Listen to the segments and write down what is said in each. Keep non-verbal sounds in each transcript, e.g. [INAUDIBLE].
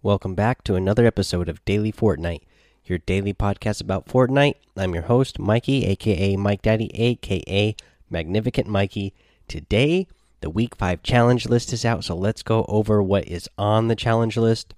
Welcome back to another episode of Daily Fortnite, your daily podcast about Fortnite. I'm your host, Mikey, aka Mike Daddy, aka Magnificent Mikey. Today, the week 5 challenge list is out, so let's go over what is on the challenge list.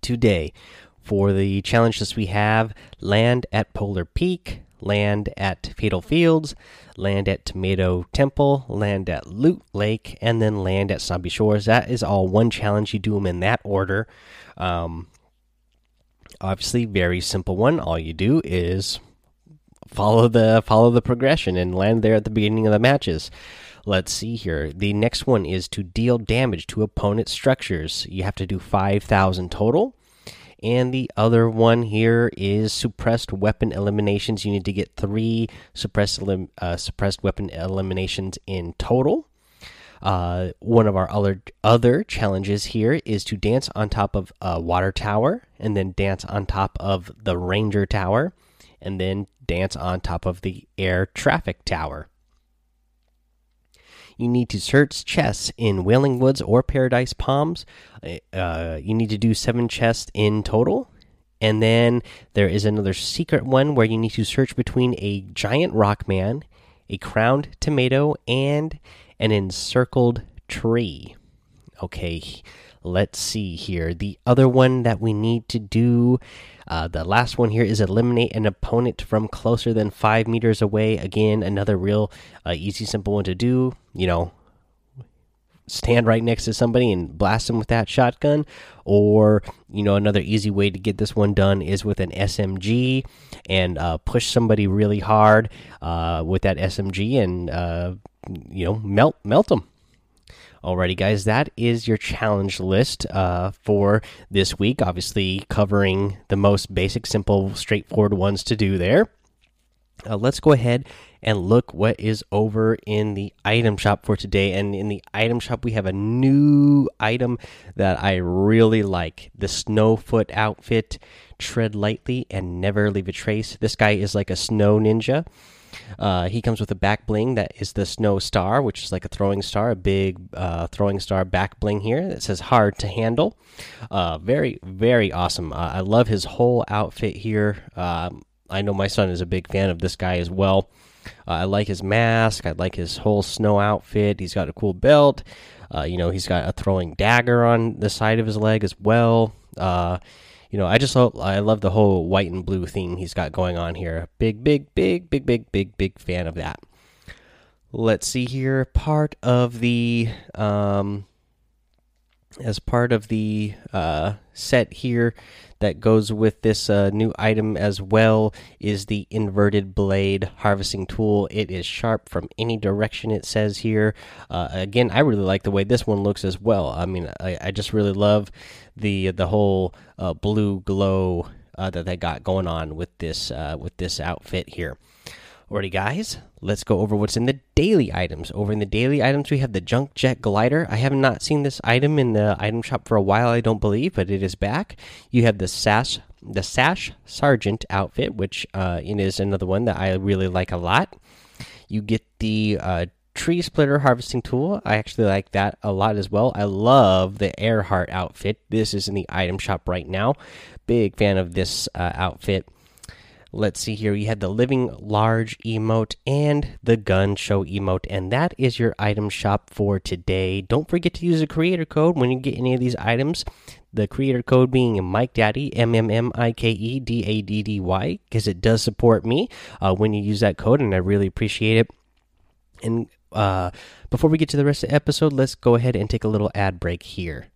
Today, for the challenge list, we have land at Polar Peak, land at Fatal Fields, land at Tomato Temple, land at Loot Lake, and then land at Zombie Shores. That is all one challenge. You do them in that order. Um, obviously, very simple one. All you do is follow the follow the progression and land there at the beginning of the matches. Let's see here. The next one is to deal damage to opponent structures. You have to do 5,000 total. And the other one here is suppressed weapon eliminations. You need to get three suppressed uh, suppressed weapon eliminations in total. Uh, one of our other other challenges here is to dance on top of a water tower, and then dance on top of the ranger tower, and then dance on top of the air traffic tower. You need to search chests in Wailing Woods or Paradise Palms. Uh, you need to do seven chests in total. And then there is another secret one where you need to search between a giant rock man, a crowned tomato, and an encircled tree. Okay, let's see here. The other one that we need to do, uh, the last one here is eliminate an opponent from closer than five meters away. Again, another real uh, easy, simple one to do. You know, stand right next to somebody and blast them with that shotgun or you know another easy way to get this one done is with an smg and uh, push somebody really hard uh, with that smg and uh, you know melt melt them Alrighty, guys, that is your challenge list uh, for this week. Obviously, covering the most basic, simple, straightforward ones to do there. Uh, let's go ahead and look what is over in the item shop for today. And in the item shop, we have a new item that I really like the Snowfoot outfit. Tread lightly and never leave a trace. This guy is like a snow ninja. Uh, he comes with a back bling that is the snow star, which is like a throwing star, a big uh, throwing star back bling here that says hard to handle. Uh, very, very awesome. Uh, I love his whole outfit here. Um, I know my son is a big fan of this guy as well. Uh, I like his mask. I like his whole snow outfit. He's got a cool belt. You know, he's got a throwing dagger on the side of his leg as well you know, I just I love the whole white and blue theme he's got going on here. Big, big, big, big, big, big, big fan of that. Let's see here. Part of the um, as part of the uh, set here that goes with this uh, new item as well is the inverted blade harvesting tool. It is sharp from any direction, it says here. Uh, again, I really like the way this one looks as well. I mean, I, I just really love the the whole uh, blue glow uh, that they got going on with this uh, with this outfit here. Alrighty, guys, let's go over what's in the daily items. Over in the daily items, we have the Junk Jet Glider. I have not seen this item in the item shop for a while, I don't believe, but it is back. You have the Sash, the Sash Sergeant outfit, which uh, is another one that I really like a lot. You get the uh, Tree Splitter Harvesting Tool. I actually like that a lot as well. I love the Earhart outfit. This is in the item shop right now. Big fan of this uh, outfit. Let's see here. You had the living large emote and the gun show emote, and that is your item shop for today. Don't forget to use the creator code when you get any of these items. The creator code being Mike Daddy, M M M I K E D A D D Y, because it does support me uh, when you use that code, and I really appreciate it. And uh, before we get to the rest of the episode, let's go ahead and take a little ad break here.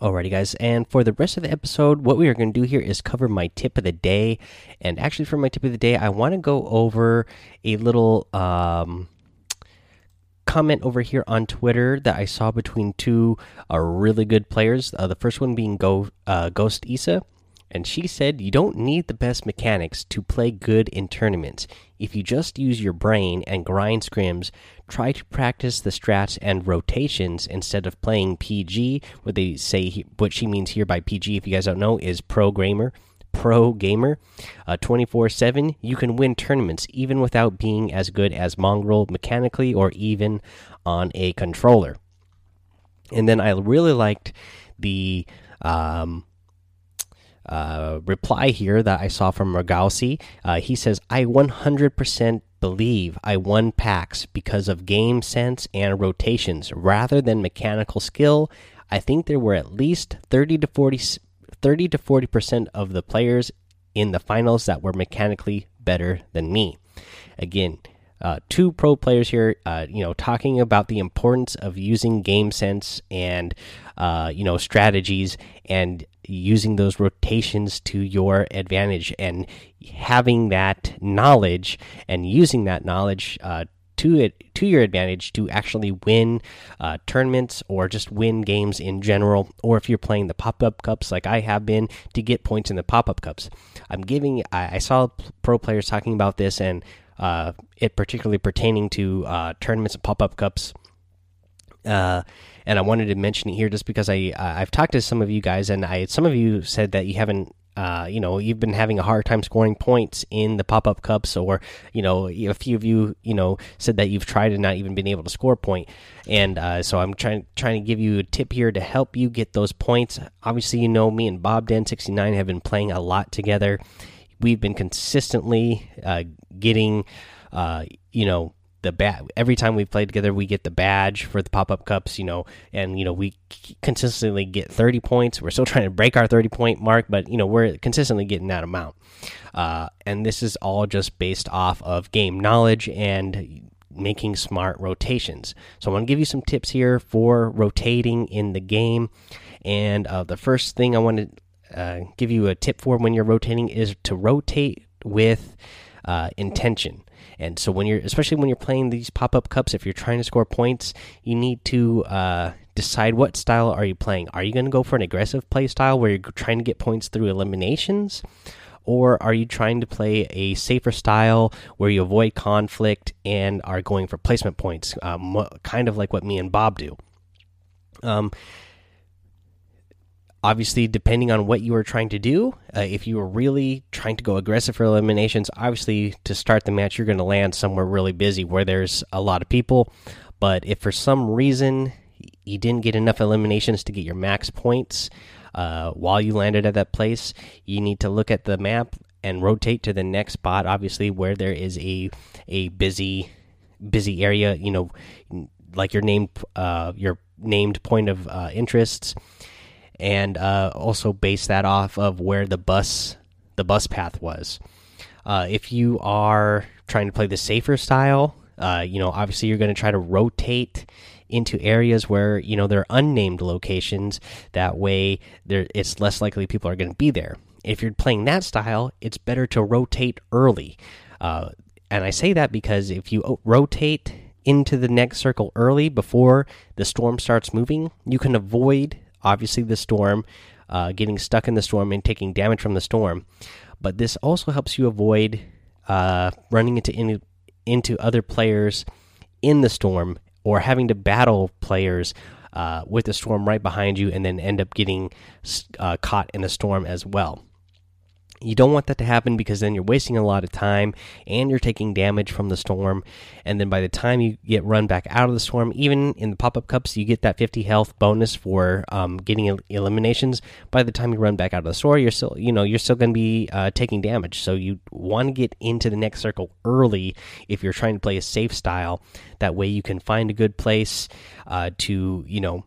Alrighty, guys, and for the rest of the episode, what we are going to do here is cover my tip of the day. And actually, for my tip of the day, I want to go over a little um, comment over here on Twitter that I saw between two uh, really good players. Uh, the first one being Go uh, Ghost Isa and she said you don't need the best mechanics to play good in tournaments. If you just use your brain and grind scrims, try to practice the strats and rotations instead of playing PG. What they say, what she means here by PG, if you guys don't know, is pro gamer. Pro gamer, uh, 24 uh, 7. You can win tournaments even without being as good as Mongraal mechanically or even on a controller. And then I really liked the um, uh, reply here that I saw from Rogalsi. Uh, he says, I 100% believe I won packs because of game sense and rotations rather than mechanical skill. I think there were at least 30 to 40 30 to 40% of the players in the finals that were mechanically better than me. Again, uh, two pro players here, uh, you know, talking about the importance of using game sense and, uh, you know, strategies and using those rotations to your advantage and having that knowledge and using that knowledge uh, to it to your advantage to actually win uh, tournaments or just win games in general or if you're playing the pop-up cups like i have been to get points in the pop-up cups. I'm giving i, I saw pro players talking about this and uh, it particularly pertaining to uh, tournaments and pop-up cups uh, and I wanted to mention it here just because I I've talked to some of you guys and I some of you said that you haven't uh, you know you've been having a hard time scoring points in the pop-up cups or you know a few of you you know said that you've tried and not even been able to score a point. And uh, so i'm trying trying to give you a tip here to help you get those points. Obviously you know me and bob den 69 have been playing a lot together. We've been consistently uh, getting uh, you know the bad every time we play together we get the badge for the pop-up cups you know and you know we consistently get 30 points. We're still [LAUGHS] trying to break our 30 point mark but you know we're consistently getting that amount. Uh, and this is all just based off of game knowledge and making smart rotations. So i want to give you some tips here for rotating in the game. And uh, the first thing i want to uh, give you a tip for when you're rotating is to rotate with uh, intention and so when you're, especially when you're playing these pop up cups, if you're trying to score points, you need to uh, decide what style are you playing. Are you going to go for an aggressive play style where you're trying to get points through eliminations? Or are you trying to play a safer style where you avoid conflict and are going for placement points, um, kind of like what me and Bob do? Um, obviously depending on what you are trying to do uh, if you are really trying to go aggressive for eliminations obviously to start the match you're going to land somewhere really busy where there's a lot of people. But if for some reason you didn't get enough eliminations to get your max points uh, while you landed at that place you need to look at the map and rotate to the next spot obviously where there is a a busy busy area you know like your name uh, your named point of uh, interests and uh, also base that off of where the bus the bus path was. Uh, if you are trying to play the safer style, uh, you know obviously you're going to try to rotate into areas where you know there are unnamed locations. That way, there it's less likely people are going to be there. If you're playing that style, it's better to rotate early. Uh, and I say that because if you rotate into the next circle early before the storm starts moving, you can avoid obviously the storm, uh, getting stuck in the storm and taking damage from the storm. But this also helps you avoid uh, running into any, into other players in the storm or having to battle players uh, with the storm right behind you and then end up getting uh, caught in the storm as well. You don't want that to happen because then you're wasting a lot of time and you're taking damage from the storm. And then by the time you get run back out of the storm, even in the pop up cups, you get that 50 health bonus for um, getting el eliminations. By the time you run back out of the store, you're still, you know, you're still going to be uh, taking damage. So you want to get into the next circle early if you're trying to play a safe style. That way you can find a good place uh, to, you know,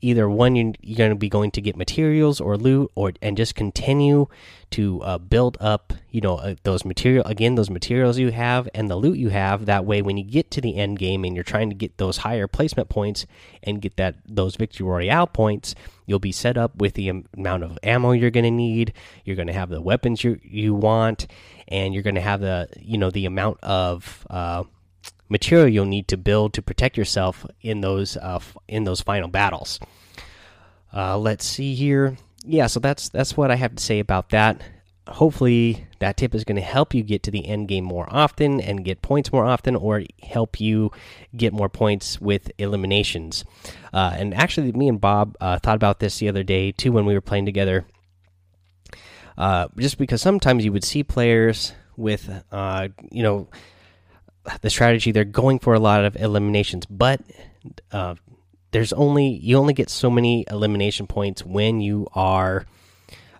either one you're, going to be going to get materials or loot or and just continue to uh, build up you know uh, those material again those materials you have and the loot you have. That way when you get to the end game and you're trying to get those higher placement points and get that those victory royale points you'll be set up with the amount of ammo you're going to need. You're going to have the weapons you you want and you're going to have the you know the amount of uh, material you'll need to build to protect yourself in those uh, in those final battles. Uh, let's see here. Yeah, so that's that's what I have to say about that. Hopefully, that tip is going to help you get to the end game more often and get points more often, or help you get more points with eliminations. Uh, and actually, me and Bob uh, thought about this the other day too when we were playing together. Uh, just because sometimes you would see players with, uh, you know, the strategy they're going for a lot of eliminations but uh, there's only you only get so many elimination points when you are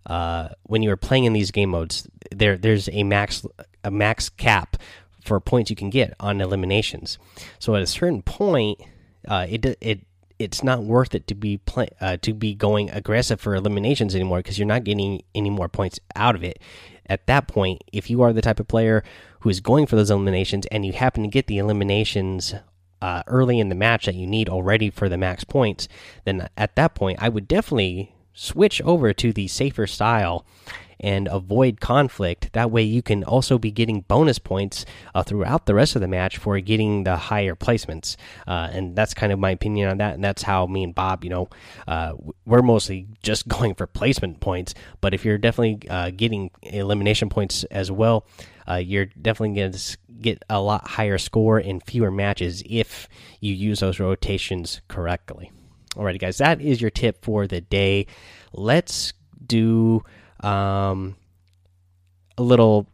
uh, when you are playing in these game modes. There there's a max a max cap for points you can get on eliminations. So at a certain point, uh, it it it's not worth it to be play, uh, to be going aggressive for eliminations anymore because you're not getting any more points out of it. At that point, if you are the type of player who is going for those eliminations and you happen to get the eliminations uh, early in the match that you need already for the max points, then at that point, I would definitely switch over to the safer style and avoid conflict. That way, you can also be getting bonus points uh, throughout the rest of the match for getting the higher placements. Uh, and that's kind of my opinion on that. And that's how me and Bob, you know, uh, we're mostly just [LAUGHS] going for placement points. But if you're definitely uh, getting elimination points as well, uh, you're definitely going to get a lot higher score in fewer matches if you use those rotations correctly. Alrighty, guys, that is your tip for the day. Let's do um, a little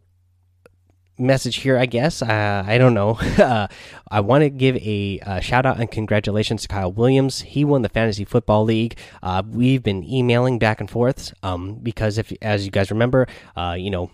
message here, I guess. Uh, I don't know. [LAUGHS] uh, I want to give a uh, shout out and congratulations to Kyle Williams. He won the Fantasy Football League. Uh, we've been emailing back and forth um, because, if as you guys remember, uh, you know,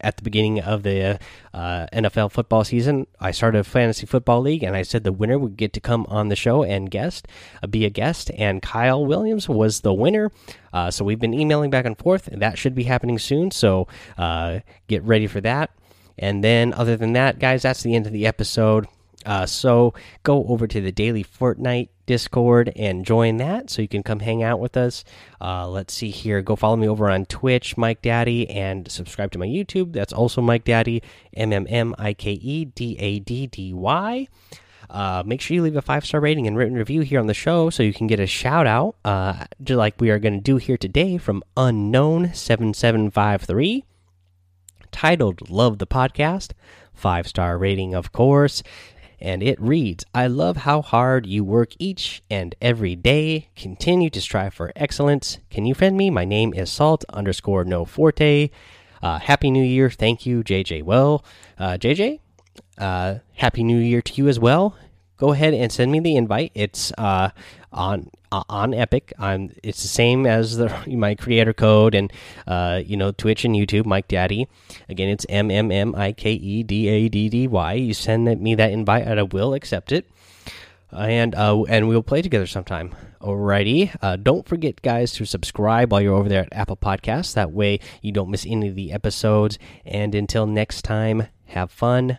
at the beginning of the uh, NFL football season, I started a fantasy football league, and I said the winner would get to come on the show and guest, uh, be a guest. And Kyle Williams was the winner. Uh, so we've been emailing back and forth, and that should be happening soon. So uh, get ready for that. And then, other than that, guys, that's the end of the episode. Uh, so go over to the daily Fortnite Discord and join that so you can come hang out with us. Uh, let's see here. Go follow me over on Twitch, Mike Daddy, and subscribe to my YouTube. That's also Mike Daddy, M M M I K E D A D D Y. Uh, make sure you leave a five star rating and written review here on the show so you can get a shout out, uh, just like we are going to do here today from Unknown7753, titled Love the Podcast. Five star rating, of course and it reads I love how hard you work each and every day. Continue to strive for excellence. Can you friend me? My name is Salt underscore no forte. Uh, happy New Year. Thank you, JJ. Well, uh, JJ, uh, Happy New Year to you as well. Go ahead and send me the invite. It's uh, on uh, on Epic. I'm, it's the same as the [LAUGHS] my creator code and uh, you know Twitch and YouTube. Mike Daddy. Again, it's M M M I K E D A D D Y. You send me that invite, and I will accept it. And uh, and we'll play together sometime. Alrighty. Uh, don't forget, guys, to subscribe while you're over there at Apple Podcasts. That way you don't miss any of the episodes. And until next time, have fun,